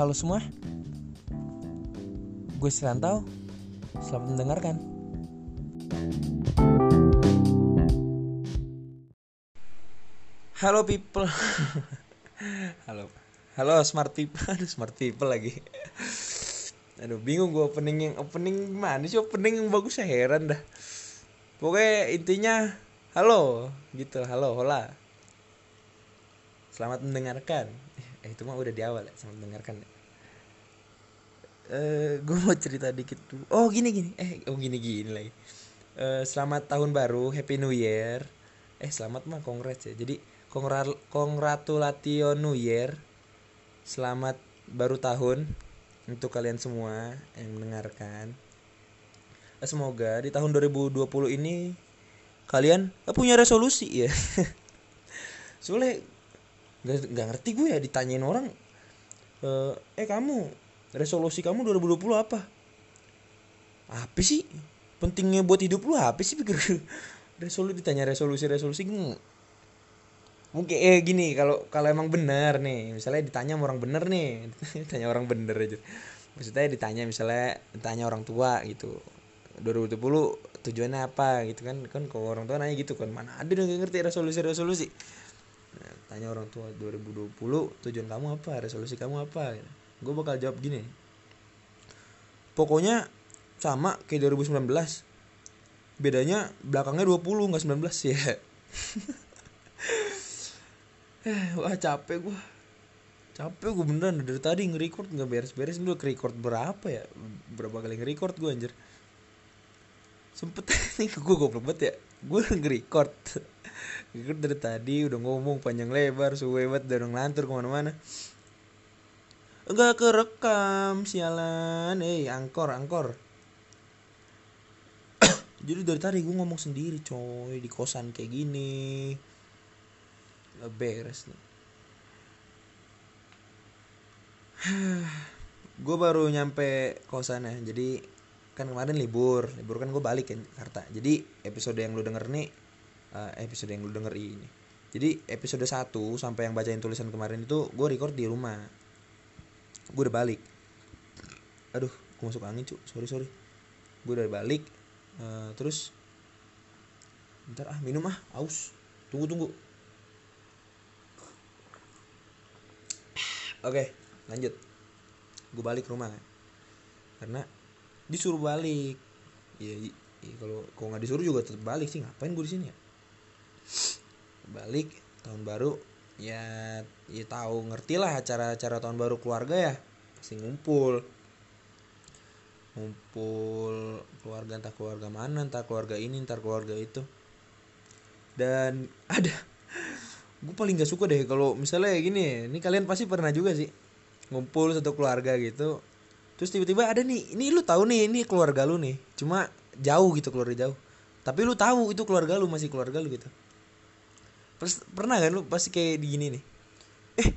Halo semua. Gue Sirantau Selamat mendengarkan. Halo people. Halo. Halo smart people. Aduh smart people lagi. Aduh bingung gue opening yang Opening mana sih? Opening yang bagus saya heran dah. Pokoknya intinya Halo Gitu. Halo hola. Selamat mendengarkan itu mah udah di awal ya Selamat mendengarkan ya eh gue mau cerita dikit tuh. Oh gini gini. Eh oh gini gini lagi. Eh selamat tahun baru, Happy New Year. Eh selamat mah congrats ya. Jadi kongra congratulation New Year. Selamat baru tahun untuk kalian semua yang mendengarkan. Eh, semoga di tahun 2020 ini kalian eh, punya resolusi ya. Soalnya nggak nggak ngerti gue ya ditanyain orang eh, eh kamu resolusi kamu 2020 apa? Apa sih? Pentingnya buat hidup lu apa sih? pikir resolusi ditanya resolusi resolusi mungkin eh gini kalau kalau emang benar nih misalnya ditanya sama orang bener nih ditanya orang bener aja. Maksudnya ditanya misalnya ditanya orang tua gitu 2020 tujuannya apa? Gitu kan kan kalau orang tua nanya gitu kan mana ada yang ngerti resolusi resolusi tanya orang tua 2020 tujuan kamu apa? Resolusi kamu apa? Gue bakal jawab gini. Pokoknya sama kayak 2019 bedanya belakangnya 20 nggak 19 ya. Wah capek gue capek gue beneran. Dari tadi nge-record nggak beres-beres. Dulu ke record berapa ya? Berapa kali nge-record gue anjir sempet nih gue goblok banget ya. Gue nge-record. Nge dari tadi udah ngomong panjang lebar suwe banget udah ngelantur ke mana-mana. Enggak kerekam sialan. Eh angkor angkor. Jadi dari tadi gue ngomong sendiri coy di kosan kayak gini. Gak beres nih. Gue baru nyampe kosannya jadi kan kemarin libur libur kan gue balik ke Jakarta. Jadi episode yang lu denger nih uh, episode yang lu denger ini. Jadi episode 1 sampai yang bacain tulisan kemarin itu gue record di rumah. Gue udah balik. Aduh gue masuk angin cu sorry sorry. Gue udah balik uh, terus bentar ah minum ah aus. Tunggu tunggu. Oke lanjut. Gue balik rumah. Karena disuruh balik. Ya, ya kalau kalau nggak disuruh juga tetap balik sih. Ngapain gue di sini ya? Balik tahun baru ya ya tahu ngerti lah acara-acara tahun baru keluarga ya. Pasti ngumpul. Ngumpul keluarga entah keluarga mana entah keluarga ini entah keluarga itu. Dan ada gue paling gak suka deh kalau misalnya gini ini kalian pasti pernah juga sih. Ngumpul satu keluarga gitu terus tiba-tiba ada nih ini lu tahu nih ini keluarga lu nih. Cuma jauh gitu keluarga jauh. Tapi lu tahu itu keluarga lu masih keluarga lu gitu. Pernah kan lu pasti kayak di gini nih. Eh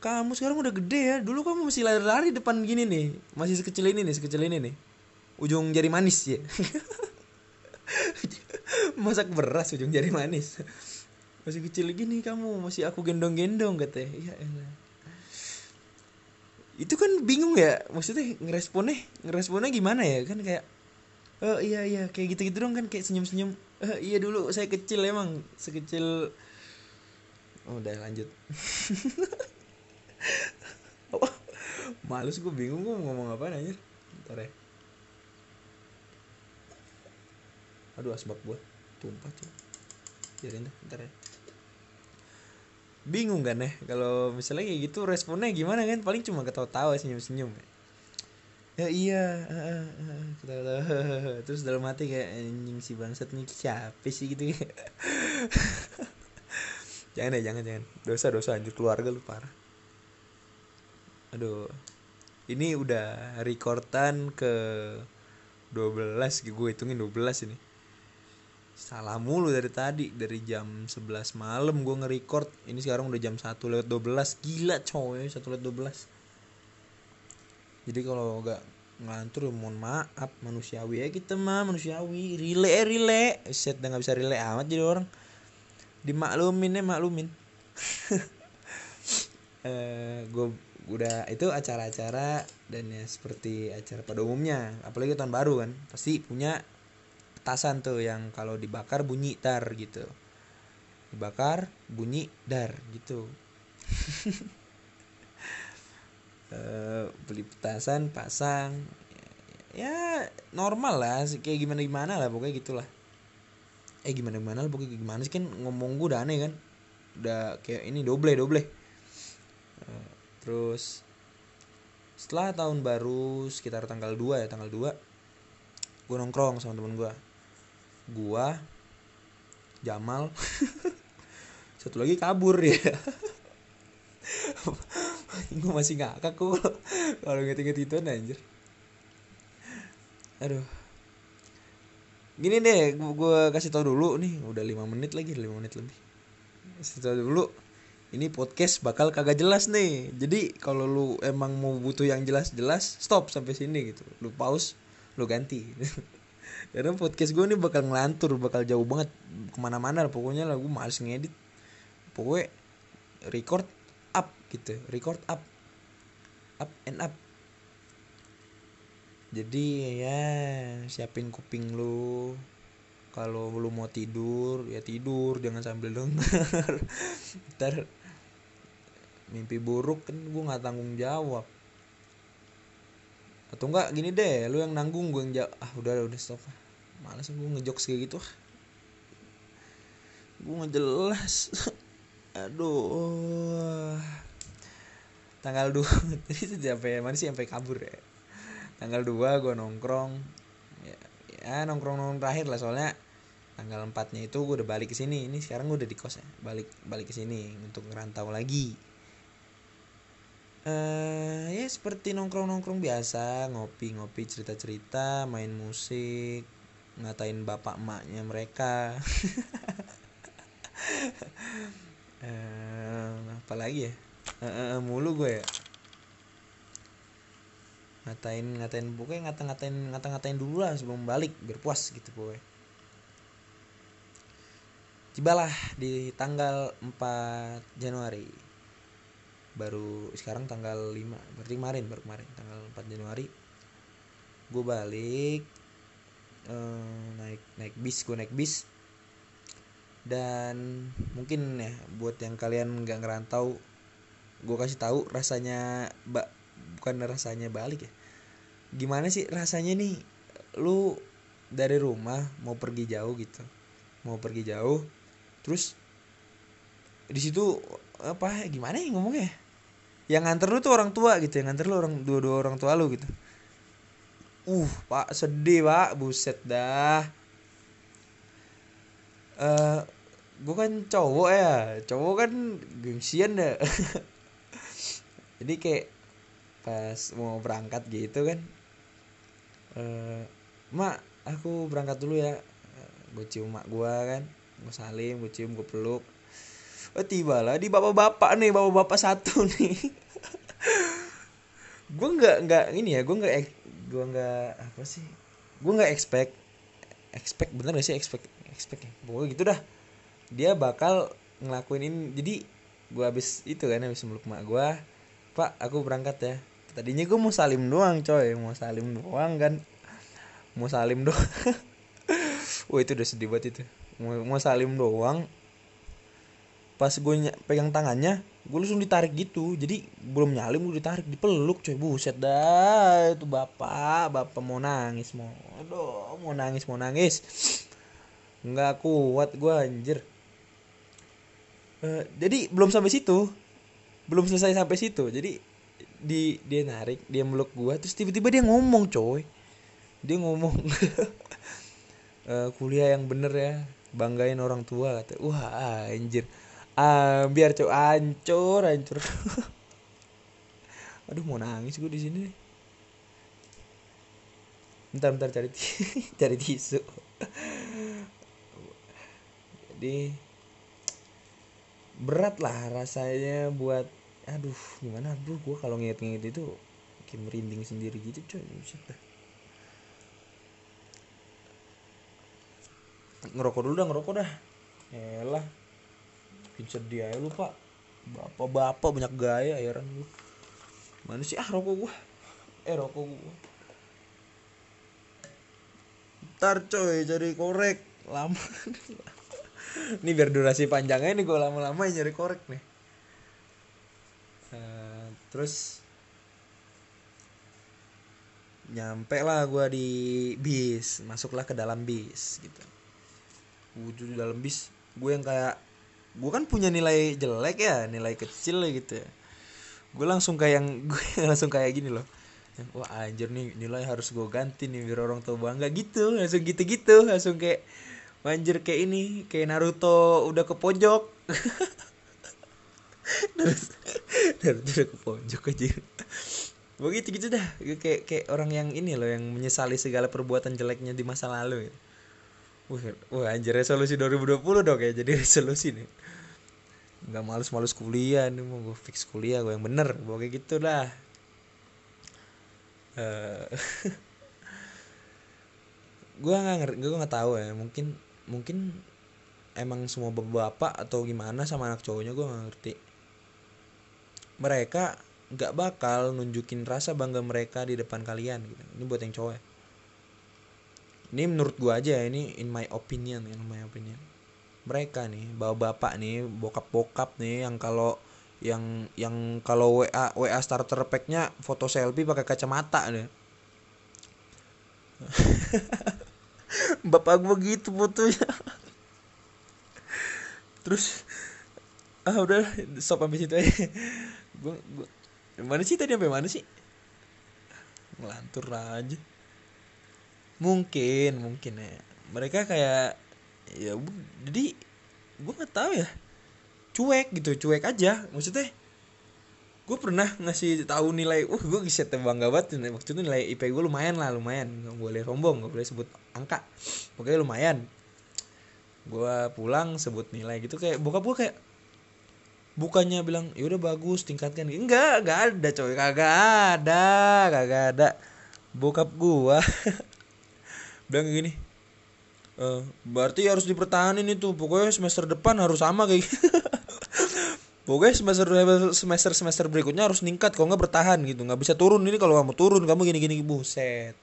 kamu sekarang udah gede ya dulu kamu masih lari-lari depan gini nih masih sekecil ini nih sekecil ini nih. Ujung jari manis ya. Masak beras ujung jari manis. Masih kecil gini kamu masih aku gendong-gendong katanya ya elah itu kan bingung ya maksudnya ngeresponnya ngeresponnya gimana ya? Kan kayak oh iya iya kayak gitu-gitu dong kan kayak senyum-senyum oh, iya dulu saya kecil emang sekecil. Oh, udah lanjut. Oh, males gue bingung gue ngomong apa anjir. Ntar ya. Aduh asbak gue tumpah cuy. Deh ntar ya bingung kan ya kalau misalnya kayak gitu responnya gimana kan? Paling cuma ketawa-tawa senyum-senyum. Ya iya ketawa-tawa. Terus dalam hati kayak anjing si bangsat nih siapa sih? gitu. Jangan ya jangan jangan. Dosa dosa anjir. Keluarga lu parah. Aduh. Ini udah rekordan ke 12 gue hitungin 12 ini salah mulu dari tadi dari jam 11 malam gue nge-record. Ini sekarang udah jam 1 lewat 12 gila coy 1 lewat 12 jadi kalau gak ngantur mohon maaf manusiawi ya kita mah manusiawi. Rile rile. Set udah gak bisa rile amat jadi orang. Dimaklumin ya maklumin. Eh gue udah itu acara-acara dan ya seperti acara pada umumnya. Apalagi tahun baru kan pasti punya petasan tuh yang kalau dibakar bunyi dar gitu. Dibakar bunyi dar gitu. Eh, beli petasan pasang. Ya normal lah. Kayak gimana gimana lah pokoknya gitulah. Eh gimana gimana lah pokoknya gimana sih? Kan ngomong gue udah aneh kan? Udah kayak ini doble doble. Eh, terus setelah tahun baru sekitar tanggal 2 ya tanggal 2 gue nongkrong sama temen gue gua Jamal. Satu lagi kabur ya. Gue masih ngakak kok. Kalau ngerti-ngerti itu anjir. Aduh. Gini deh gue kasih tau dulu nih udah lima menit lagi lima menit lebih. Kasih tau dulu ini podcast bakal kagak jelas nih. Jadi kalau lu emang mau butuh yang jelas-jelas stop sampai sini gitu. Lu pause lu ganti karena podcast gue nih bakal ngelantur bakal jauh banget. Ke mana-mana pokoknya lah gue males ngedit. Pokoknya record up gitu record up. Up and up. Jadi ya siapin kuping lu. Kalau lu mau tidur ya tidur jangan sambil denger. Ntar mimpi buruk kan gue nggak tanggung jawab. Atau enggak gini deh lu yang nanggung gue yang jawab ah udah udah stop ah. Males gue ngejokes kayak gitu. Gue nggak jelas aduh. Tanggal 2 tadi sampai mana sih? Sampai kabur ya? Tanggal 2 gue nongkrong. Ya, ya nongkrong nongkrong terakhir lah soalnya tanggal 4 nya itu gue udah balik ke sini. Ini sekarang gue udah di kos ya. Balik balik ke sini untuk ngerantau lagi. Eh ya seperti nongkrong nongkrong biasa. Ngopi ngopi cerita cerita main musik ngatain bapak emaknya mereka. Eh apalagi ya? Eh, eh, mulu gue ya. Ngatain ngatain pokoknya ngata ngatain ngata ngatain dulu lah sebelum balik biar puas gitu pokoknya. Tibalah di tanggal 4 Januari. Baru sekarang tanggal 5 berarti kemarin baru kemarin tanggal 4 Januari. Gue balik eh, naik naik bis gue naik bis. Dan mungkin ya buat yang kalian nggak ngerantau gue kasih tahu rasanya ba bukan rasanya balik ya. Gimana sih rasanya nih? Lu dari rumah mau pergi jauh gitu mau pergi jauh terus di situ apa gimana ya ngomongnya? Yang nganter lu tuh orang tua gitu yang nganter lu orang dua dua orang tua lu gitu uh pak sedih pak. Buset dah. Eh gue kan cowok ya. Cowok kan gengsian dah. Jadi kayak pas mau berangkat gitu kan eh mak aku berangkat dulu ya. Gue cium mak gue kan. Gue salim gue cium gue peluk. Oh tiba lah di bapak-bapak nih bapak-bapak satu nih. Gue nggak nggak ini ya gue nggak gue nggak apa sih? Gue nggak expect expect bener gak sih expect expect ya? Pokoknya gitu dah. Dia bakal ngelakuin ini jadi gue habis itu kan habis meluk mak gue pak aku berangkat ya. Tadinya gue mau salim doang coy. Mau salim doang kan. Mau salim doang. Wah itu udah sedih banget itu. Mau, mau salim doang. Pas gue pegang tangannya gue langsung ditarik gitu. Jadi belum nyalim gue ditarik dipeluk coy buset dah itu bapak bapak mau nangis mau aduh mau nangis mau nangis. Nggak kuat gue anjir. Eh, jadi belum sampai situ. Belum selesai sampai situ. Jadi di dia narik dia meluk gua terus tiba-tiba dia ngomong coy. Dia ngomong "Eh, kuliah yang bener ya banggain orang tua kata wah anjir ah biar coy hancur hancur. Aduh mau nangis gue di sini bentar bentar cari cari tisu. Jadi berat lah rasanya buat aduh gimana? Aduh gue kalau nginget-nginget itu kayak merinding sendiri gitu coy. Ngerokok dulu dah ngerokok dah. Elah bikin sedih aja lu pak. Bapak-bapak banyak gaya heran lu. Mana sih ah rokok gua? Eh rokok gua. Ntar coy cari korek. Lama. Ini biar durasi panjangnya nih gue lama-lama nyari korek nih. Uh, terus nyampe lah gue di bis masuklah ke dalam bis gitu. Wujud di dalam bis gue yang kayak gue kan punya nilai jelek ya nilai kecil gitu ya. Gue langsung kayak yang gue langsung kayak gini loh. Wah anjir nih nilai harus gue ganti nih biar orang tua bangga gitu. Langsung gitu gitu langsung kayak anjir kayak ini kayak Naruto udah ke pojok. Naruto udah ke pojok aja begitu gitu dah. Kayak kayak orang yang ini loh yang menyesali segala perbuatan jeleknya di masa lalu gitu. Wah, wah anjir resolusi 2020 dong kayak jadi resolusi nih. Nggak malus-malus kuliah nih mau gue fix kuliah gue yang bener kayak gitu dah. Uh, gue nggak ngerti gue nggak tahu ya mungkin mungkin emang semua bapak atau gimana sama anak cowoknya gue nggak ngerti. Mereka nggak bakal nunjukin rasa bangga mereka di depan kalian gitu. Ini buat yang cowok ya. Ini menurut gua aja ini in my opinion in my opinion. Mereka nih bawa bapak nih bokap bokap nih yang kalau yang yang kalau WA WA starter packnya foto selfie pakai kacamata nih bapak gua gitu fotonya. Terus ah udah stop sampai situ aja. Gue gue mana sih tadi sampai mana sih? Ngelantur aja mungkin mungkin ya. Mereka kayak ya jadi gue nggak tahu ya. Cuek gitu cuek aja. Maksudnya gue pernah ngasih tahu nilai uh gue bisa bangga banget. Waktu itu nilai IP gue lumayan lah lumayan. Nggak boleh sombong nggak boleh sebut angka. Pokoknya lumayan. Gue pulang sebut nilai gitu. Kayak bokap gue kayak bukannya bilang ya udah bagus tingkatkan. Enggak enggak ada coy. Kagak ada kagak ada. Bokap gua bilang gini e, berarti harus dipertahanin itu. Pokoknya semester depan harus sama kayak gitu. pokoknya semester semester semester berikutnya harus ningkat kalau nggak bertahan gitu. Nggak bisa turun. Ini kalau kamu turun kamu gini gini buset.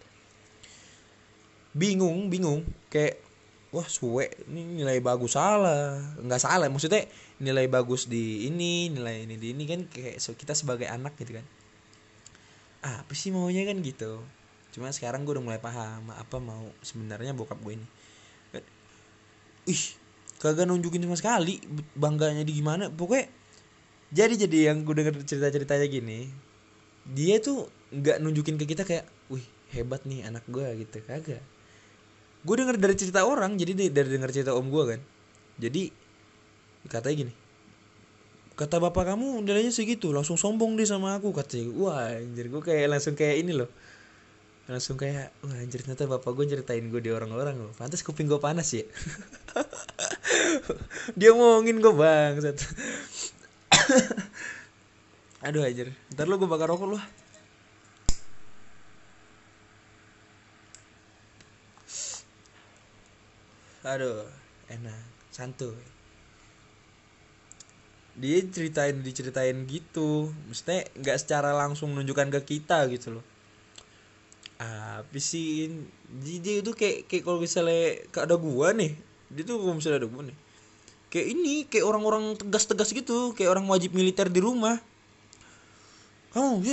Bingung bingung. Kayak wah suwe ini nilai bagus salah. Nggak salah maksudnya nilai bagus di ini nilai ini di ini kan kayak kita sebagai anak gitu kan. Apa sih maunya? kan gitu cuma sekarang gue udah mulai paham apa mau sebenarnya bokap gue ini. Ih kagak nunjukin sama sekali bangganya di gimana. Pokoknya jadi jadi yang gue denger cerita ceritanya gini dia tuh nggak nunjukin ke kita kayak wih hebat nih anak gue gitu. Kagak. Gue denger dari cerita orang jadi dari denger cerita om gue kan. Jadi katanya gini kata bapak kamu nilainya segitu langsung sombong deh sama aku katanya. Wah anjir gue kayak langsung kayak ini loh langsung kayak wah anjir ternyata bapak gue ceritain gue di orang-orang loh. Pantas kuping gue panas ya. Dia ngomongin gue bang aduh anjir. Ntar lo gue bakar rokok loh aduh enak. Santuy. Dia ceritain diceritain gitu. Maksudnya nggak secara langsung menunjukkan ke kita gitu loh apa sih jadi itu kayak kayak kalau misalnya ada gua nih dia tuh kalau misalnya ada gua nih kayak ini kayak orang-orang tegas-tegas gitu kayak orang wajib militer di rumah. Kamu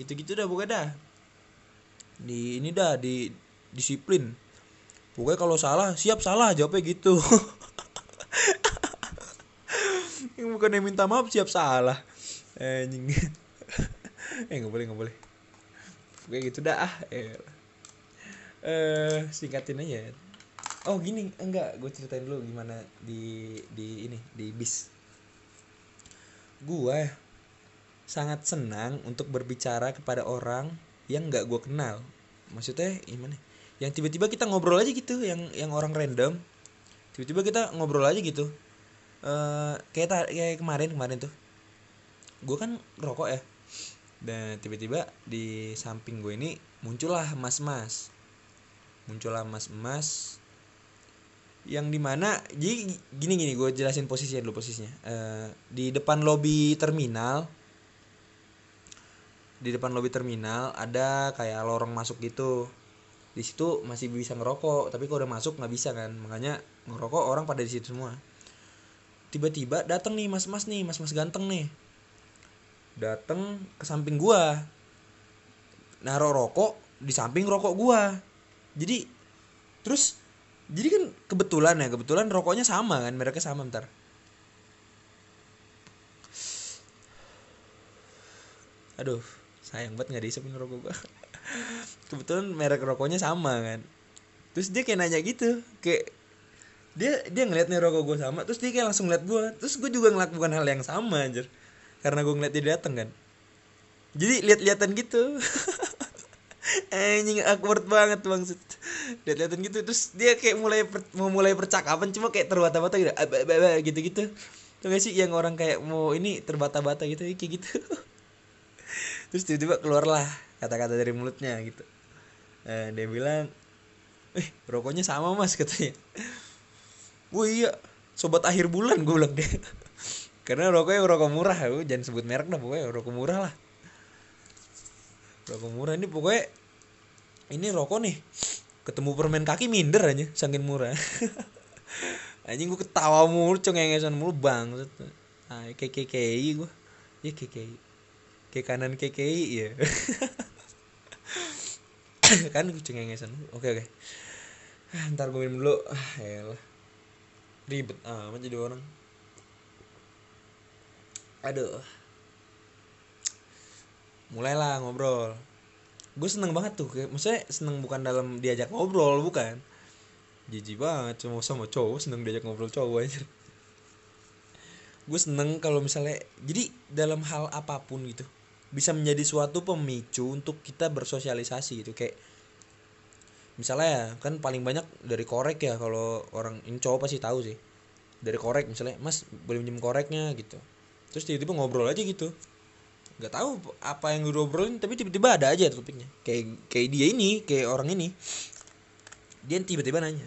gitu-gitu dah bukan dah. Di ini dah di disiplin. Pokoknya kalau salah siap salah jawabnya gitu. Yang bukan yang minta maaf siap salah. Anjing. Eh nggak boleh nggak boleh kayak gitu dah ah eh uh, singkatin aja. Oh gini enggak gue ceritain dulu gimana di di ini di bis. Gue sangat senang untuk berbicara kepada orang yang nggak gue kenal. Maksudnya gimana? Yang tiba-tiba kita ngobrol aja gitu yang yang orang random. Tiba-tiba kita ngobrol aja gitu. Uh, kayak kayak kemarin kemarin tuh. Gue kan rokok ya dan tiba-tiba di samping gue ini muncullah mas-mas. Muncullah mas-mas yang di mana jadi gini gini gue jelasin posisinya dulu posisinya. Uh, di depan lobi terminal di depan lobi terminal ada kayak lorong masuk gitu. Di situ masih bisa ngerokok tapi kalau udah masuk nggak bisa kan. Makanya ngerokok orang pada di situ semua. Tiba-tiba datang nih mas-mas nih mas-mas ganteng nih datang ke samping gua. Naruh rokok di samping rokok gua. Jadi terus jadi kan kebetulan ya kebetulan rokoknya sama kan mereka sama bentar. Aduh sayang banget nggak diisepin rokok gua. Kebetulan merek rokoknya sama kan. Terus dia kayak nanya gitu kayak dia dia ngeliat nih rokok gue sama terus dia kayak langsung ngeliat gue terus gue juga ngelakukan hal yang sama anjir karena gue ngeliat dia dateng kan? Jadi lihat-lihatan gitu. Anjing awkward banget maksud. Lihat-lihatan gitu terus dia kayak mulai per, mau mulai percakapan cuma kayak terbata-bata gitu. Gitu-gitu. Tuh gak sih yang orang kayak mau ini terbata-bata gitu kayak gitu. Terus tiba-tiba keluarlah kata-kata dari mulutnya gitu. Nah, dia bilang eh rokoknya sama mas katanya. Wah iya sobat akhir bulan gue bilang. deh karena rokoknya rokok murah lu jangan sebut merek dah pokoknya rokok murah lah. Rokok murah ini pokoknya ini rokok nih ketemu permen kaki minder aja saking murah. Anjing gue ketawa mulu cengengesan mulu bang ah kayak kayak gue ya kayak kayak kanan kayak ya kan gue cengengesan oke oke. Ntar gue minum dulu. Ah elah. Ribet amat jadi orang aduh. Mulailah ngobrol. Gue seneng banget tuh kayak maksudnya seneng bukan dalam diajak ngobrol bukan. Jijik banget cuma sama cowok seneng diajak ngobrol cowok aja gue seneng kalau misalnya jadi dalam hal apa pun gitu bisa menjadi suatu pemicu untuk kita bersosialisasi gitu kayak misalnya ya kan paling banyak dari korek ya kalau orang ini cowok pasti tahu sih. Dari korek misalnya mas boleh minjem koreknya gitu terus tiba-tiba ngobrol aja gitu. Nggak tahu apa yang gue obrolin tapi tiba-tiba ada aja topiknya. Kayak kayak dia ini kayak orang ini. Dia tiba-tiba nanya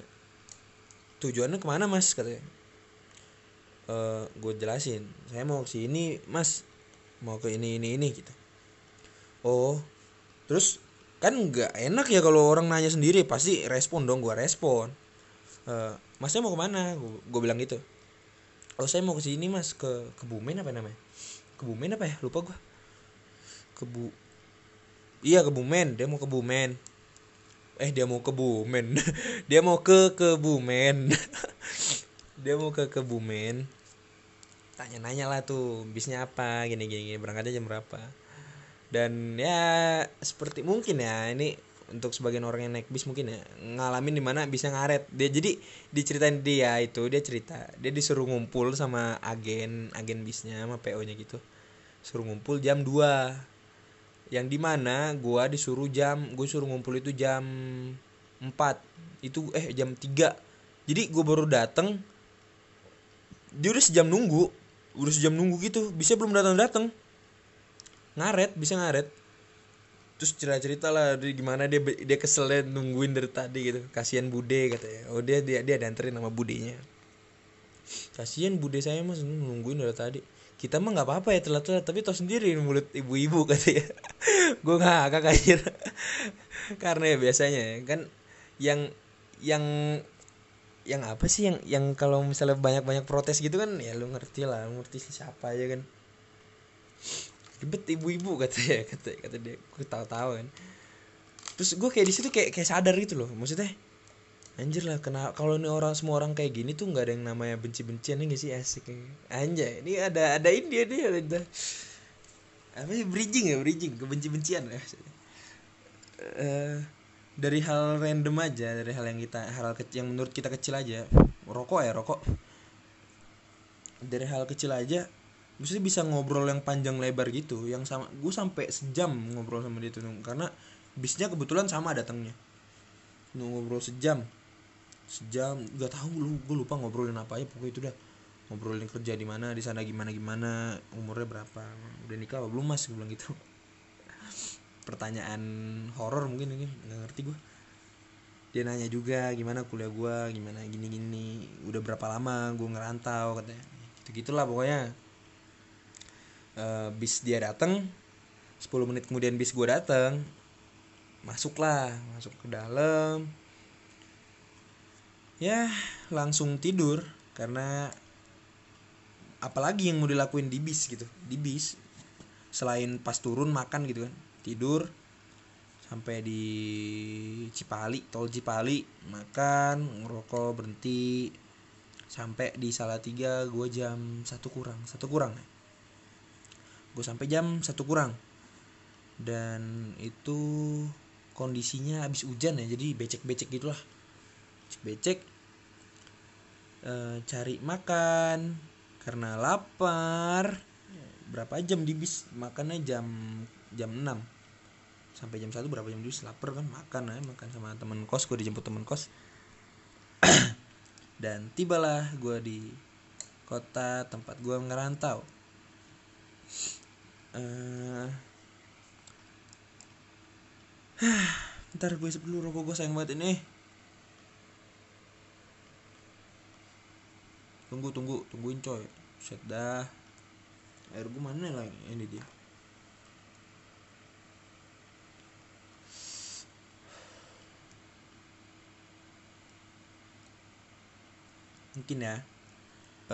tujuannya ke mana mas? katanya. E, gue jelasin saya mau ke sini mas. Mau ke ini ini ini gitu. Oh terus kan nggak enak ya kalau orang nanya sendiri pasti respon dong gue respon. Uh, masnya mau ke mana? Gue bilang gitu oh saya mau ke sini mas ke kebumen apa namanya? Kebumen apa ya? Lupa gue kebu iya kebumen. Dia mau kebumen eh dia mau kebumen dia mau ke kebumen. Dia mau ke kebumen. Tanya-nanya lah tuh bisnya apa gini gini berangkatnya jam berapa. Dan ya seperti mungkin ya ini untuk sebagian orang yang naik bis mungkin ya ngalamin di mana bisa ngaret. Dia jadi diceritain dia itu dia cerita dia disuruh ngumpul sama agen agen bisnya sama PO nya gitu. Suruh ngumpul jam 2 yang di mana gua disuruh jam gue suruh ngumpul itu jam 4 itu eh jam 3 jadi gue baru dateng dia udah sejam nunggu udah sejam nunggu gitu. Bisa belum datang datang ngaret bisa ngaret terus cerita cerita lah gimana dia dia keselnya nungguin dari tadi gitu. Kasihan bude katanya. Oh dia dia dia dianterin nama budenya. Kasihan bude saya mas nungguin dari tadi. Kita mah nggak apa-apa ya telat telat tapi tau sendiri mulut ibu-ibu katanya. Gue ngakak aja. Karena ya biasanya ya, kan yang yang yang apa sih yang yang kalau misalnya banyak banyak protes gitu kan ya lu ngerti lah ngerti siapa aja kan ribet ibu-ibu katanya kata kata dia. Gue tahu-tahu kan. Terus gue kayak di situ kayak kayak sadar gitu loh. Maksudnya anjir lah kena kalau ini orang semua orang kayak gini tuh nggak ada yang namanya benci-bencian nih gak sih? Asik. Anjay ini ada ada ini nih ada apa sih? Bridging ya? Bridging ke benci-bencian ya uh, dari hal random aja dari hal yang kita hal kecil yang menurut kita kecil aja. Rokok ya rokok. Dari hal kecil aja maksudnya bisa ngobrol yang panjang lebar gitu yang sama gue sampai sejam ngobrol sama dia tuh karena bisnya kebetulan sama datangnya. Ngobrol sejam. Sejam gak tahu lu gue lupa ngobrolin apa aja pokoknya itu dah. Ngobrolin kerja di mana di sana gimana gimana umurnya berapa udah nikah apa belum mas? Gue bilang gitu. Pertanyaan horor mungkin ini nggak ngerti gue dia nanya juga gimana kuliah gue gimana gini gini udah berapa lama gue ngerantau? katanya. Gitu gitulah pokoknya uh, bis dia dateng 10 menit kemudian bis gue dateng masuklah masuk ke dalam. Ya langsung tidur karena apalagi yang mau dilakuin di bis gitu di bis selain pas turun makan gitu kan tidur sampai di Cipali tol Cipali makan ngerokok berhenti sampai di Salatiga gue jam satu kurang satu kurang gue sampai jam satu kurang. Dan itu kondisinya habis hujan ya jadi becek-becek gitulah. Becek e, cari makan. Karena lapar berapa jam di bis? Makannya jam jam 6 sampai jam satu berapa jam di bis? Lapar kan makan ya makan sama temen kos gue dijemput temen kos. Dan tibalah gue di kota tempat gue ngerantau uh, ntar gue isep dulu rokok gue sayang banget ini. Tunggu tunggu tungguin coy. Set dah. Air gue mana lagi ini dia? Mungkin ya.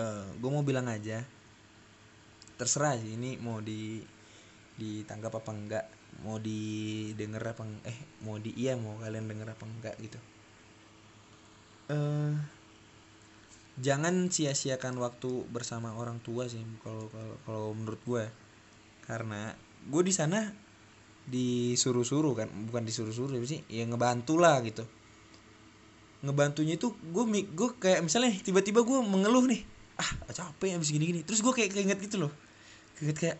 Uh, eh, gue mau bilang aja. Terserah sih ini mau di ditangkap apa enggak mau didengar apa eh mau di iya mau kalian denger apa enggak gitu. Uh, jangan sia-siakan waktu bersama orang tua sih kalau kalau kalau menurut gue karena gue di sana disuruh-suruh kan bukan disuruh-suruh sih ya ngebantu lah gitu. Ngebantunya itu gue gue kayak misalnya tiba-tiba gue mengeluh nih ah capek abis gini-gini. Terus gue kayak keinget gitu loh. Keinget kayak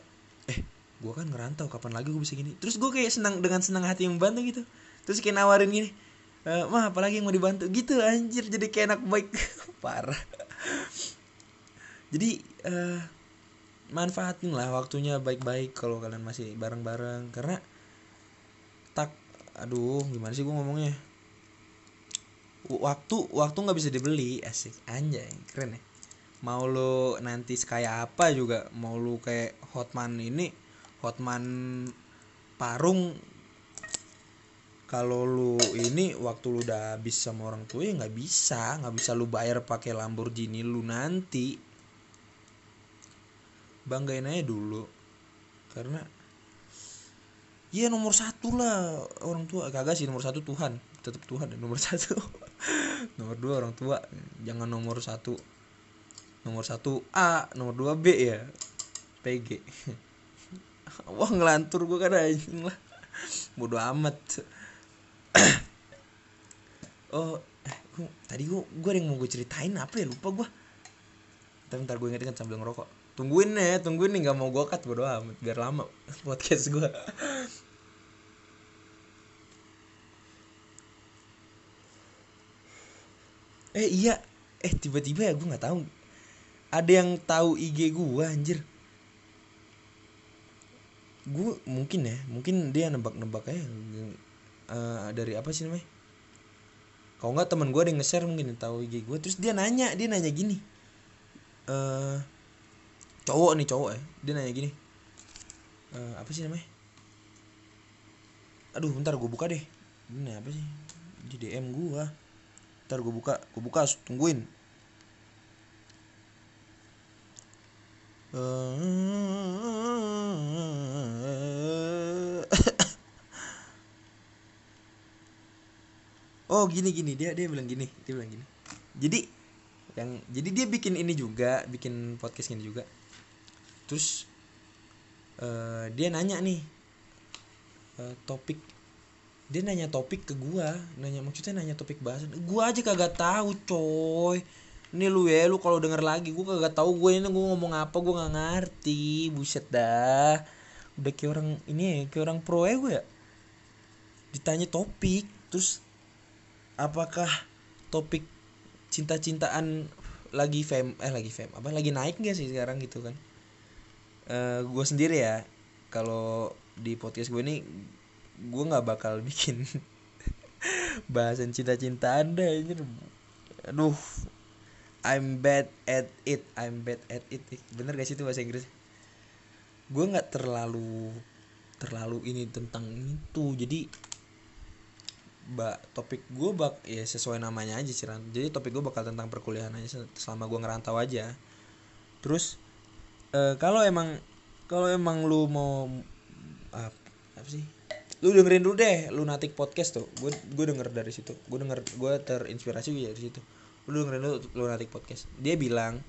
eh gue kan ngerantau kapan lagi gue bisa gini. Terus gue kayak senang dengan senang hati membantu gitu. Terus kayak nawarin gini e, mah apalagi yang mau dibantu? Gitu anjir jadi kayak anak baik. Parah. Jadi uh, manfaatin lah waktunya baik-baik kalau kalian masih bareng-bareng. Karena tak aduh gimana sih gue ngomongnya? Waktu waktu nggak bisa dibeli. Asik anjay keren ya. Mau lu nanti kayak apa juga mau lu kayak hotman ini hotman parung kalau lu ini waktu lu udah habis sama orang tua ya nggak bisa nggak bisa lu bayar pakai Lamborghini lu nanti. Banggain aja dulu karena ya nomor satu lah orang tua. Kagak sih nomor satu Tuhan tetap Tuhan dan nomor satu. Nomor dua orang tua jangan nomor satu. Nomor satu A nomor dua B ya PG wah ngelantur gue kan anjing lah. Bodo amat. Oh eh, gua, tadi gue gue yang mau gue ceritain apa ya? Lupa gue ntar ntar gue inget-inget sambil ngerokok. Tungguin ya tungguin nih nggak mau gue cut bodo amat. Biar lama podcast gue eh iya. Eh tiba-tiba ya gue nggak tahu. Ada yang tahu IG gue anjir gue mungkin ya mungkin dia nebak-nebak aja. Uh, dari apa sih namanya? Kalau nggak teman gue ada yang nge-share mungkin tahu IG gue terus dia nanya dia nanya gini. Uh, cowok nih cowok ya. Dia nanya gini. Uh, apa sih namanya? Aduh bentar gue buka deh. Ini apa sih? Di DM gue ntar gue buka gue buka tungguin oh gini gini. Dia dia bilang gini. Dia bilang gini. Jadi yang jadi dia bikin ini juga bikin podcast ini juga. Terus uh, dia nanya nih uh, topik dia nanya topik ke gua. Nanya maksudnya nanya topik bahasan gua aja kagak tahu coy. Ini lu ya lu kalau denger lagi gua kagak tahu gue ini gua ngomong apa gua nggak ngerti. Buset dah. Udah kayak orang ini ya kayak orang pro ya gue ya. Ditanya topik terus apakah topik cinta-cintaan lagi fam eh lagi fam apa lagi naik gak sih sekarang gitu kan? Uh, eh, gue sendiri ya kalau di podcast gue ini gue nggak bakal bikin bahasan cinta-cintaan deh ini aduh I'm bad at it I'm bad at it. Bener gak sih itu bahasa Inggris? Gue nggak terlalu terlalu ini tentang itu jadi mbak topik gue bak ya sesuai namanya aja sih jadi topik gue bakal tentang perkuliahan aja selama gue ngerantau aja. Terus eh, kalau emang kalau emang lu mau apa, apa sih? Lu dengerin dulu deh lu natik podcast tuh. Gue gue denger dari situ. Gue denger gue terinspirasi dari situ. Lu dengerin dulu lu natik podcast. Dia bilang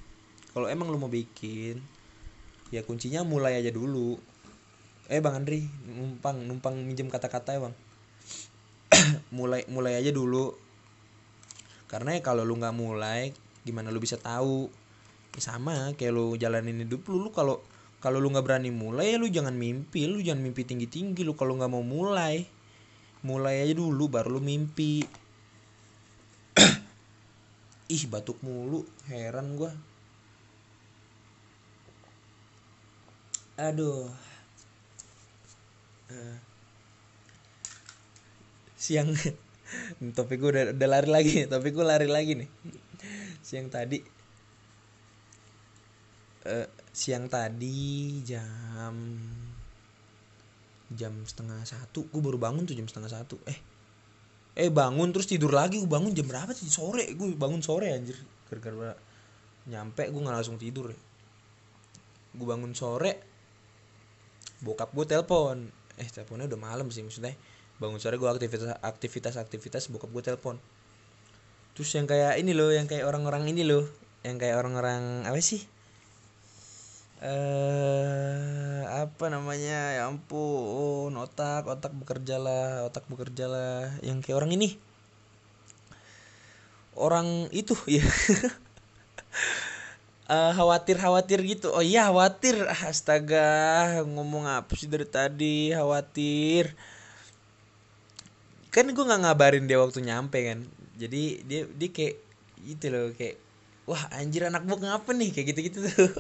kalau emang lu mau bikin ya kuncinya mulai aja dulu. Eh bang Andri numpang numpang minjem kata-kata ya bang mulai mulai aja dulu. Karena ya kalau lu nggak mulai gimana lu bisa tahu? Ya sama kayak lu jalanin hidup lu. Lu kalau kalau lu nggak berani mulai ya lu jangan mimpi. Lu jangan mimpi tinggi tinggi lu kalau nggak mau mulai mulai aja dulu baru lu mimpi. Ih batuk mulu. Heran gua. Aduh. Eh, siang. Topik gue udah, udah lari lagi. Topik gue lari lagi nih. Siang tadi. Eh, siang tadi jam jam setengah satu. Gue baru bangun tuh jam setengah satu. Eh eh bangun terus tidur lagi. Gue bangun jam berapa sih? Sore. Gue bangun sore anjir. Gara-gara nyampe gue nggak langsung tidur. Ya gue bangun sore bokap gue telepon. Eh teleponnya udah malam sih maksudnya bangun sore gue aktivitas aktivitas aktivitas bokap gue telepon. Terus yang kayak ini loh yang kayak orang-orang ini loh yang kayak orang-orang apa sih? Eh apa namanya? Ya ampun otak otak bekerja lah otak bekerja lah yang kayak orang ini. Orang itu ya eh, khawatir khawatir gitu. Oh iya khawatir. Astaga ngomong apa sih dari tadi? Khawatir kan gue nggak ngabarin dia waktu nyampe kan. Jadi dia dia kayak gitu loh kayak wah anjir anak gue ngapa nih? Kayak gitu gitu tuh.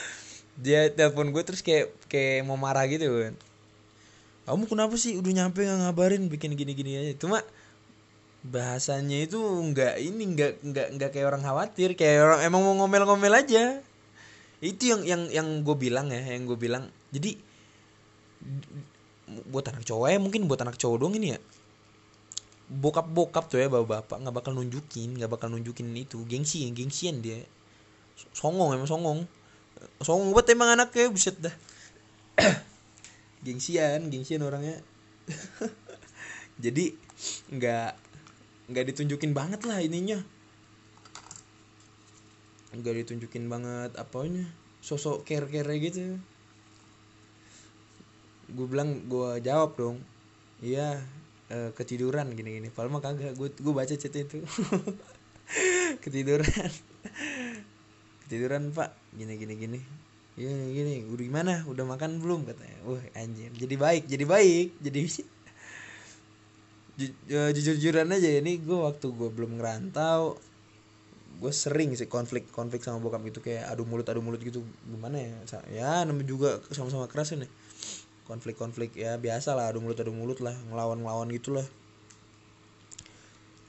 Dia telepon gue terus kayak kayak mau marah gitu kan. Kamu kenapa sih udah nyampe nggak ngabarin? Bikin gini gini aja. Cuma bahasanya itu nggak ini nggak nggak nggak kayak orang khawatir. Kayak orang emang mau ngomel-ngomel aja. Itu yang yang yang gue bilang ya yang gue bilang. Jadi buat anak cowok ya mungkin buat anak cowok dong ini ya bokap bokap tuh ya bapak bapak nggak bakal nunjukin nggak bakal nunjukin itu. Gengsi gengsian dia. Songong emang songong. Songong buat emang anaknya buset dah. Gengsian gengsian orangnya. Jadi nggak nggak ditunjukin banget lah ininya. Nggak ditunjukin banget apanya sosok care care gitu. Gue bilang gue jawab dong. Iya eh, ketiduran gini gini padahal mah kagak. Gue gue baca chat itu. Ketiduran. Ketiduran pak. Gini gini gini. Iya gini. Udah gimana? Udah makan belum? Katanya. Wah anjir. Jadi baik jadi baik. Jadi Ju- eh, jujur-jujuran aja ini gue waktu gue belum ngerantau gue sering sih konflik konflik sama bokap gitu. Kayak adu mulut adu mulut gitu. Gimana ya? Ya namanya juga sama-sama keras ini konflik-konflik ya biasa lah adu mulut adu mulut lah ngelawan ngelawan gitulah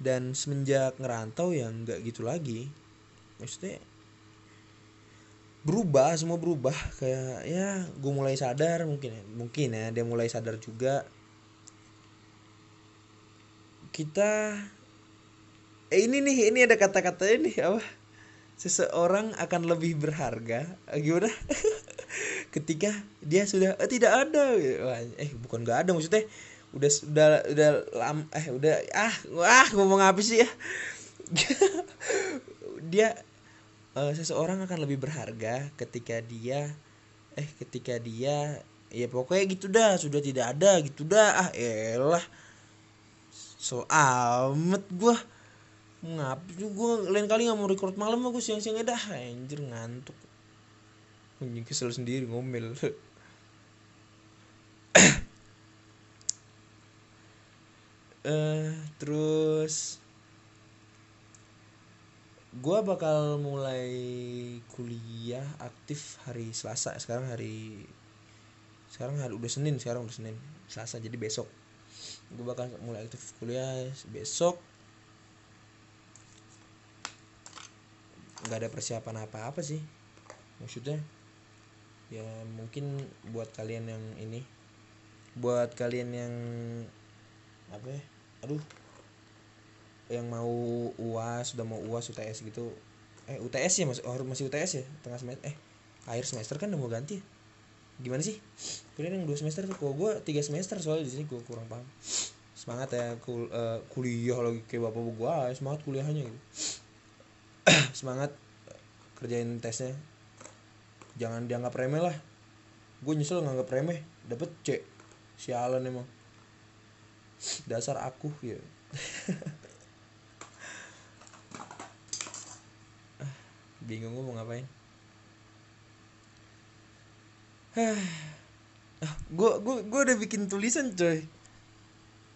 dan semenjak ngerantau ya nggak gitu lagi. Maksudnya berubah semua berubah. Kayak ya gue mulai sadar mungkin mungkin ya dia mulai sadar juga. Kita eh ini nih ini ada kata-kata ini apa? Seseorang akan lebih berharga. Gimana ketika dia sudah eh, tidak ada. Eh bukan nggak ada maksudnya. Udah udah udah lam eh udah ah wah ngomong apa sih ya? Dia eh, seseorang akan lebih berharga ketika dia eh ketika dia ya pokoknya gitu dah sudah tidak ada gitu dah. Ah elah. So amat gua. Ngap gue lain kali nggak mau record malam aku siang-siang dah. Anjir ngantuk anjing kesel sendiri ngomel. Eh terus gua bakal mulai kuliah aktif hari Selasa. Sekarang hari sekarang hari udah Senin sekarang udah Senin Selasa. Jadi besok. Gue bakal mulai aktif kuliah besok. Nggak ada persiapan apa-apa sih maksudnya ya mungkin buat kalian yang ini buat kalian yang apa ya aduh yang mau uas sudah mau uas UTS gitu eh UTS ya mas oh, masih UTS ya tengah semester eh akhir semester kan udah mau ganti ya? gimana sih? Kalian yang dua semester tuh kok gue tiga semester soalnya di sini gue kurang paham. Semangat ya kul uh, kuliah lagi kayak bapak gue semangat kuliahnya gitu. Semangat kerjain tesnya jangan dianggap remeh lah. Gue nyesel nganggap remeh. Dapet C. Sialan emang. Dasar aku ya. Bingung gue mau ngapain. Gue gue gue udah bikin tulisan coy.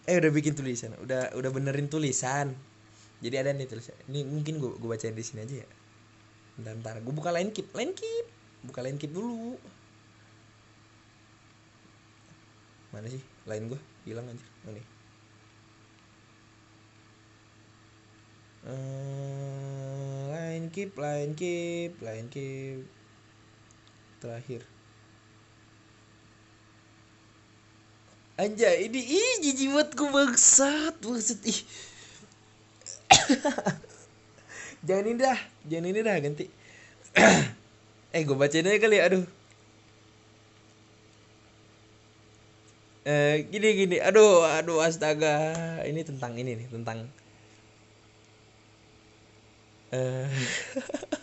Eh udah bikin tulisan. Udah udah benerin tulisan. Jadi ada nih tulisan. Ini mungkin gue gue bacain di sini aja ya. Ntar ntar gue buka line keep. Line keep buka line keep dulu. Mana sih? Line gue hilang aja nih? Uh, line keep line keep line keep. Terakhir. Anjay ini ih jijik banget bangsat. Bangsat ih. Jangan ini dah jangan ini dah ganti eh gue bacain aja kali aduh. Eh gini gini. Aduh aduh astaga. Ini tentang ini nih tentang eh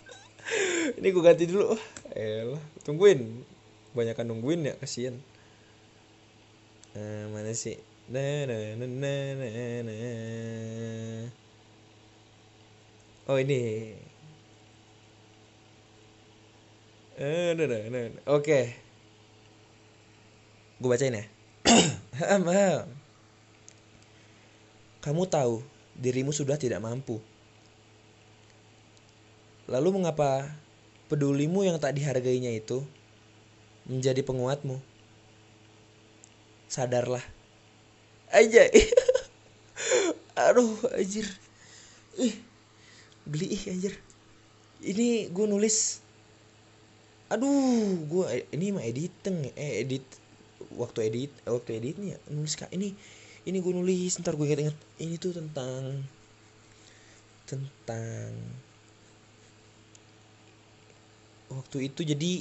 ini gue ganti dulu. Eh tungguin. Banyak kan nungguin ya kasihan. Uh, mana sih? Nah, nah, nah, nah, nah. oh ini uh, nah, nah, nah. Oke. Okay. gue bacain ya. Kamu tahu dirimu sudah tidak mampu. Lalu mengapa pedulimu yang tak dihargainya itu menjadi penguatmu? Sadarlah. Aja aduh anjir. Ih beli ih anjir. Ini gue nulis aduh gue ini mah editing eh edit waktu edit waktu editnya nulis kak ini ini gue nulis ntar gue inget-inget ini tuh tentang tentang waktu itu jadi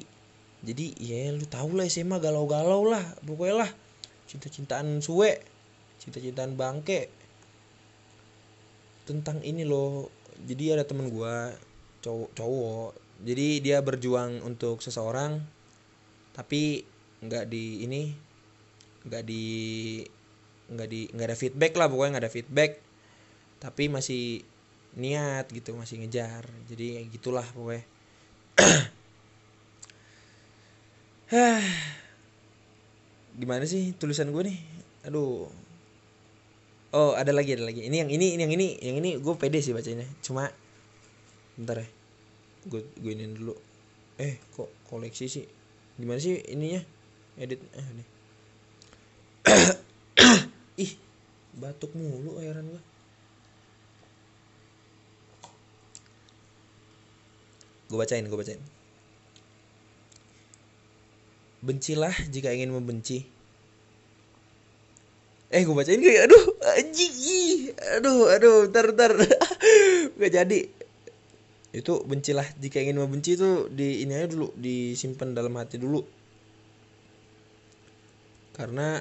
jadi ya lu tau lah SMA galau-galau lah pokoknya lah cinta-cintaan suwe cinta-cintaan bangke tentang ini loh jadi ada temen gua cowok cowok jadi dia berjuang untuk seseorang tapi nggak di ini nggak di nggak di nggak ada feedback lah pokoknya nggak ada feedback. Tapi masih niat gitu masih ngejar. Jadi gitulah pokoknya. Gimana sih tulisan gue nih? Aduh. Oh ada lagi ada lagi. Ini yang ini ini yang ini yang ini gue pede sih bacanya cuma bentar ya gue gue ini dulu. Eh kok koleksi sih? Gimana sih ininya? Edit eh nih. Ih batuk mulu airan gue gue bacain gue bacain. Bencilah jika ingin membenci. Eh gue bacain kayak aduh anjing aduh aduh ntar ntar gak jadi itu bencilah jika ingin membenci itu di ini aja dulu disimpan dalam hati dulu. Karena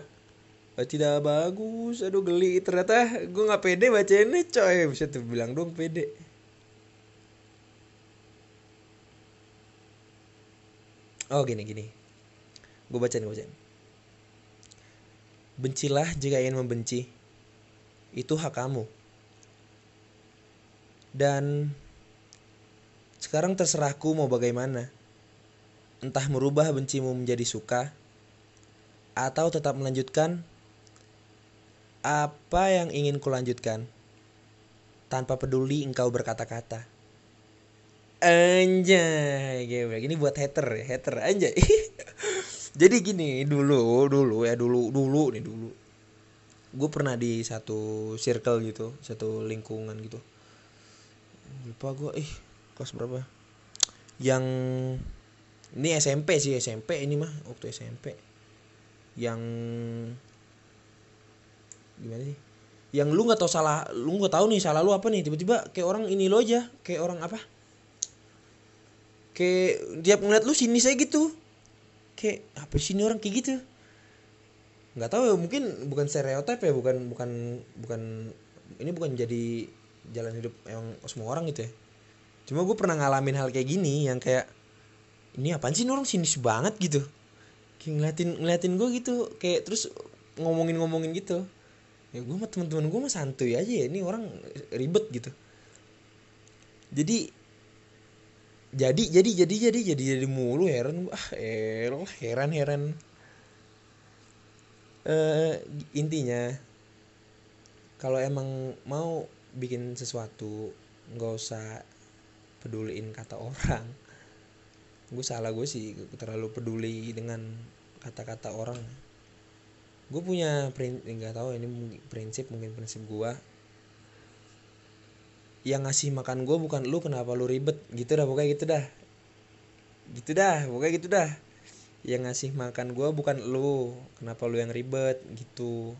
eh, tidak bagus aduh geli. Ternyata gue nggak pede bacainnya coy. Bisa tuh bilang dong pede. Oh gini gini. Gue bacain gue bacain. Bencilah jika ingin membenci. Itu hak kamu. Dan sekarang terserahku mau bagaimana. Entah merubah bencimu menjadi suka atau tetap melanjutkan apa yang ingin kulanjutkan tanpa peduli engkau berkata-kata. Anjay, gini buat hater ya, hater anjay. jadi gini dulu dulu ya dulu dulu nih dulu. Gue pernah di satu circle gitu satu lingkungan gitu. Lupa gue ih kelas berapa? Yang ini SMP sih SMP ini mah waktu SMP yang gimana sih? Yang lu nggak tahu salah lu nggak tahu nih salah lu apa nih tiba-tiba kayak orang ini lo aja kayak orang apa? Kayak tiap ngeliat lu sini saya gitu. Kayak apa sih ini orang kayak gitu? Nggak tahu ya mungkin bukan stereotip ya bukan bukan bukan ini bukan jadi jalan hidup yang semua orang gitu ya cuma gue pernah ngalamin hal kayak gini yang kayak ini apaan sih? Orang sinis banget gitu. Kayak ngeliatin ngeliatin gue gitu. Kayak terus ngomongin ngomongin gitu. Ya gue sama teman-teman gue mah santuy aja ya ini orang ribet gitu. Jadi jadi jadi jadi jadi jadi jadi mulu heran gue ah elah heran heran. Eh intinya kalau emang mau bikin sesuatu nggak usah peduliin kata orang. Gue salah gue sih terlalu peduli dengan kata-kata orang. Gue punya prinsip nggak tahu ini prinsip mungkin prinsip gue. Yang ngasih makan gue bukan lu kenapa lu ribet? Gitu dah pokoknya gitu dah. Gitu dah pokoknya gitu dah. Yang ngasih makan gue bukan lu kenapa lu yang ribet? Gitu.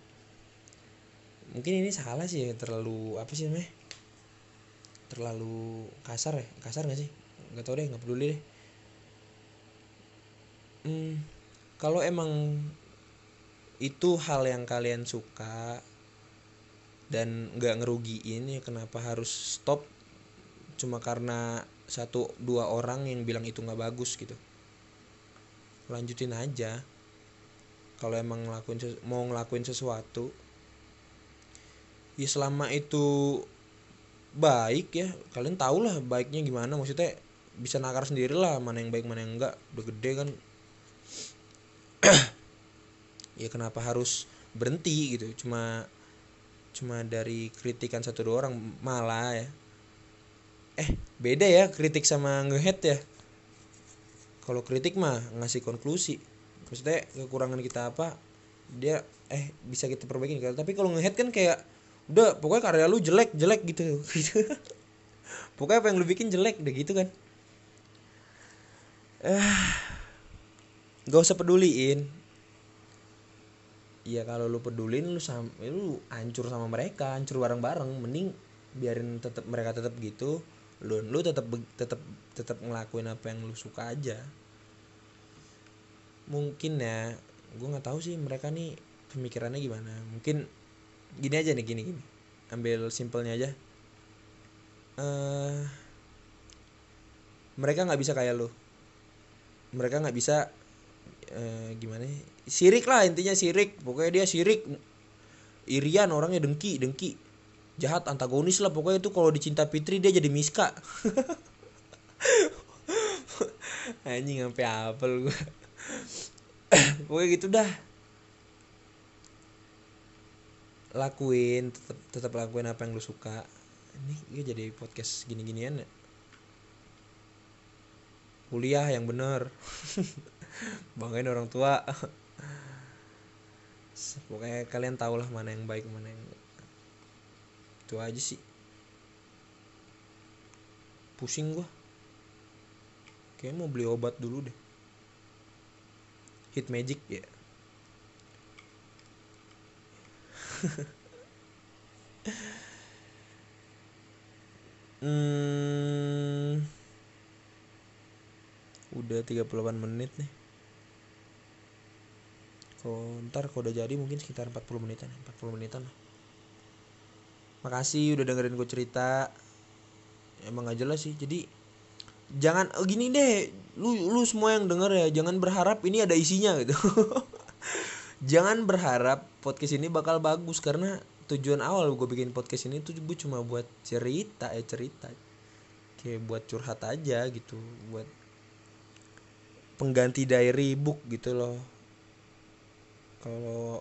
Mungkin ini salah sih terlalu apa sih namanya terlalu kasar ya? Kasar gak sih? Nggak tau deh nggak peduli deh. Hmm, kalau emang itu hal yang kalian suka dan nggak ngerugiin ya kenapa harus stop? Cuma karena satu dua orang yang bilang itu nggak bagus gitu. Lanjutin aja. Kalau emang ngelakuin mau ngelakuin sesuatu ya selama itu baik ya. Kalian tau lah baiknya gimana. Maksudnya bisa nakar sendiri lah mana yang baik mana yang enggak. Udah gede kan. Ya kenapa harus berhenti gitu. Cuma cuma dari kritikan satu dua orang malah ya. Eh beda ya kritik sama ngehead ya. Kalau kritik mah ngasih konklusi. Maksudnya kekurangan kita apa dia eh bisa kita perbaiki. Tapi kalau ngehead kan kayak udah pokoknya karya lu jelek jelek gitu. Gitu pokoknya apa yang lu bikin jelek deh gitu kan. Eh gak usah peduliin. Ya kalau lu pedulin lu sama lu hancur sama mereka hancur bareng bareng mending biarin tetap mereka tetap gitu. Lu lu tetap tetap tetap ngelakuin apa yang lu suka aja. Mungkin ya gue nggak tahu sih mereka nih pemikirannya gimana. Mungkin gini aja nih gini gini. Ambil simpelnya aja. Uh, mereka nggak bisa kayak lo mereka nggak bisa uh, gimana sirik lah intinya sirik. Pokoknya dia sirik. Irian orangnya dengki dengki. Jahat antagonis lah. Pokoknya itu kalau dicinta Fitri dia jadi Miska. Anjing sampai apel gue pokoknya gitu dah lakuin tetap tetap lakuin apa yang lu suka. Ini gue jadi podcast gini-ginian ya? Kuliah yang bener. Banggain orang tua. Pokoknya kalian tau lah mana yang baik mana yang itu aja sih. Pusing gua. Kayak mau beli obat dulu deh. Hit magic ya hmm, udah 38 menit nih. Kalau ntar kalau udah jadi mungkin sekitar 40 menitan 40 menitan lah. Makasih udah dengerin gue cerita. Emang gak jelas sih jadi jangan oh gini deh lu lu semua yang denger ya jangan berharap ini ada isinya gitu. Jangan berharap podcast ini bakal bagus karena tujuan awal gue bikin podcast ini tuh gue cuma buat cerita ya cerita. Kayak buat curhat aja gitu buat pengganti diary book gitu loh. Kalau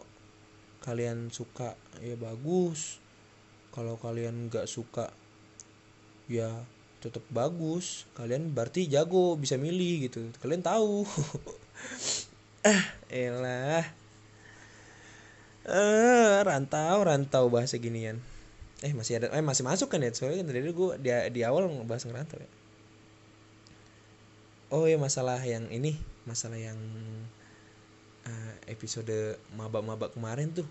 kalian suka ya bagus. Kalau kalian nggak suka ya tetap bagus. Kalian berarti jago bisa milih gitu. Kalian tahu. Ah elah eh rantau rantau bahasa ginian. Eh masih ada eh masih masuk kan ya? Soalnya kan tadi gue di, di awal ngebahas ngerantau ya. Oh ya masalah yang ini masalah yang uh, episode mabak-mabak kemarin tuh.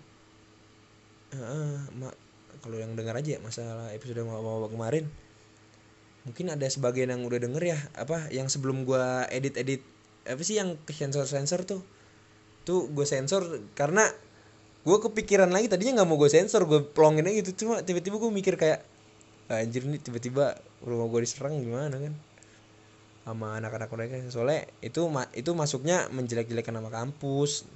Heeh, ma- kalau yang dengar aja ya masalah episode mau kemarin. Mungkin ada sebagian yang udah denger ya apa yang sebelum gua edit edit apa sih yang ke sensor sensor tuh? Tuh gue sensor karena gue kepikiran lagi tadinya nggak mau gue sensor gue plongin aja gitu. Cuma tiba-tiba gue mikir kayak "Ah, anjir nih tiba-tiba rumah gue diserang gimana kan? Sama anak-anak mereka. Soalnya itu ma- itu masuknya menjelek-jelekan nama kampus.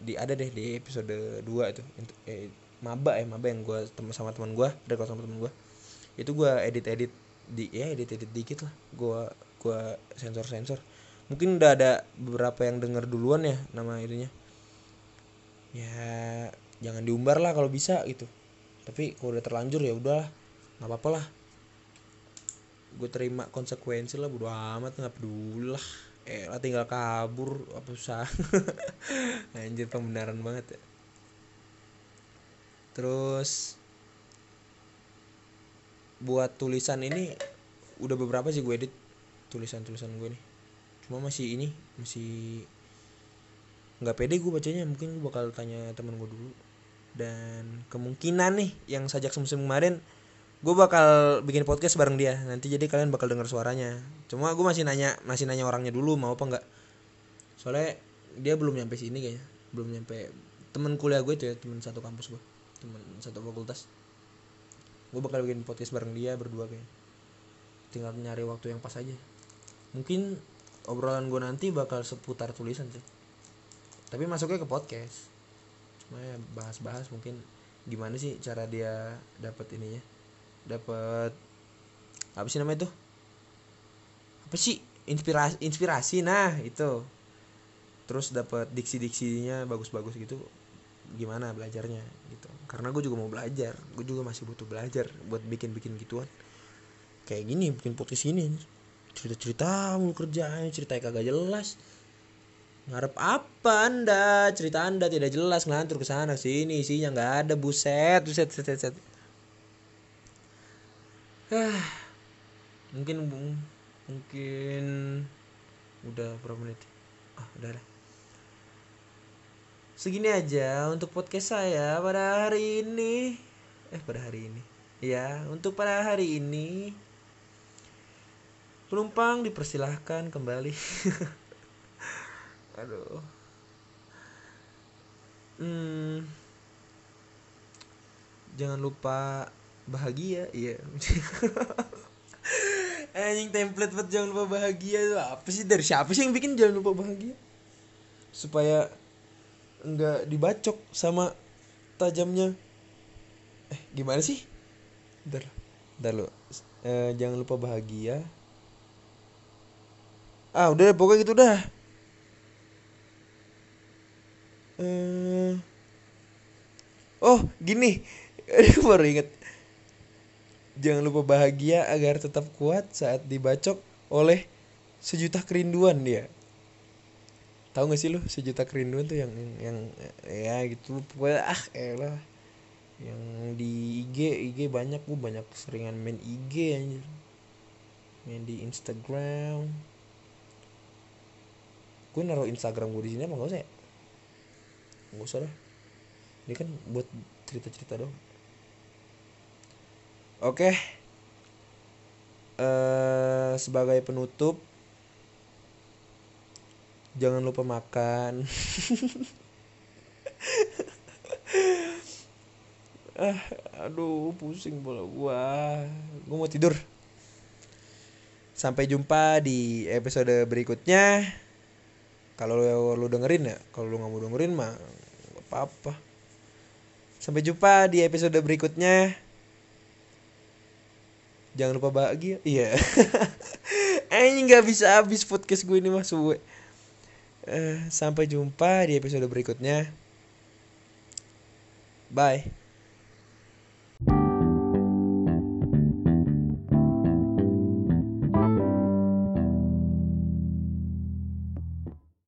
Di ada deh di episode 2 itu. Eh, maba ya maba yang gue tem sama teman gue rekod sama teman gue itu gue edit edit di ya edit edit dikit lah. Gue gue sensor sensor mungkin udah ada beberapa yang denger duluan ya nama itunya ya jangan diumbar lah kalau bisa gitu. Tapi kalau udah terlanjur ya udah nggak apa-apa lah. Gue terima konsekuensi lah bodo amat nggak peduli lah. Eh lah tinggal kabur apa usah anjir pembenaran banget ya. Terus buat tulisan ini udah beberapa sih gue edit tulisan-tulisan gue nih. Cuma masih ini masih nggak pede gue bacanya mungkin gue bakal tanya temen gue dulu. Dan kemungkinan nih yang sajak semusim kemarin gue bakal bikin podcast bareng dia. Nanti jadi kalian bakal dengar suaranya. Cuma gue masih nanya masih nanya orangnya dulu mau apa enggak soalnya dia belum nyampe sini kayaknya. Belum nyampe. Temen kuliah gue itu ya temen satu kampus gue temen satu fakultas. Gue bakal bikin podcast bareng dia berdua kayaknya. Tinggal nyari waktu yang pas aja. Mungkin obrolan gue nanti bakal seputar tulisan sih tapi masuknya ke podcast. Cuma ya bahas-bahas mungkin gimana sih cara dia dapat ininya. Dapat apa sih namanya tuh apa sih? Inspirasi inspirasi nah itu. Terus dapat diksi-diksinya bagus-bagus gitu gimana belajarnya gitu. Karena gue juga mau belajar gue juga masih butuh belajar buat bikin-bikin gituan. Kayak gini bikin podcast ini cerita-cerita mulu kerjaan ceritanya kagak jelas ngarep apa anda? Cerita anda tidak jelas ngelantur ke sana sini isinya nggak ada. Buset buset buset buset Ah, mungkin mungkin udah berapa menit? Ah udah lah. Segini aja untuk podcast saya pada hari ini. Eh pada hari ini. Ya untuk pada hari ini. Penumpang dipersilahkan kembali aduh. Hmm, jangan lupa bahagia iya. Anjing template buat jangan lupa bahagia itu apa sih? Dari siapa sih yang bikin jangan lupa bahagia? Supaya enggak dibacok sama tajamnya. Eh gimana sih? Bentar, bentar lo eh, jangan lupa bahagia. Ah udah pokoknya gitu dah eh oh gini. Baru inget. Jangan lupa bahagia agar tetap kuat saat dibacok oleh sejuta kerinduan dia. Tahu gak sih lo sejuta kerinduan tuh yang yang, ya gitu. Ah elah yang di IG IG banyak gue banyak seringan main IG anjir. Main di Instagram. Gue naruh Instagram gue di sini apa nggak usah ya nggak usah lah. Ini kan buat cerita-cerita dong oke. Eh sebagai penutup jangan lupa makan. Ah aduh pusing bola gua. Gua mau tidur. Sampai jumpa di episode berikutnya. Kalau lu, lu dengerin ya kalau lu nggak mau dengerin mah apa-apa. Sampai jumpa di episode berikutnya. Jangan lupa bahagia. Iya. Anjing nggak bisa habis podcast gue ini mas gue Eh, sampai jumpa di episode berikutnya. Bye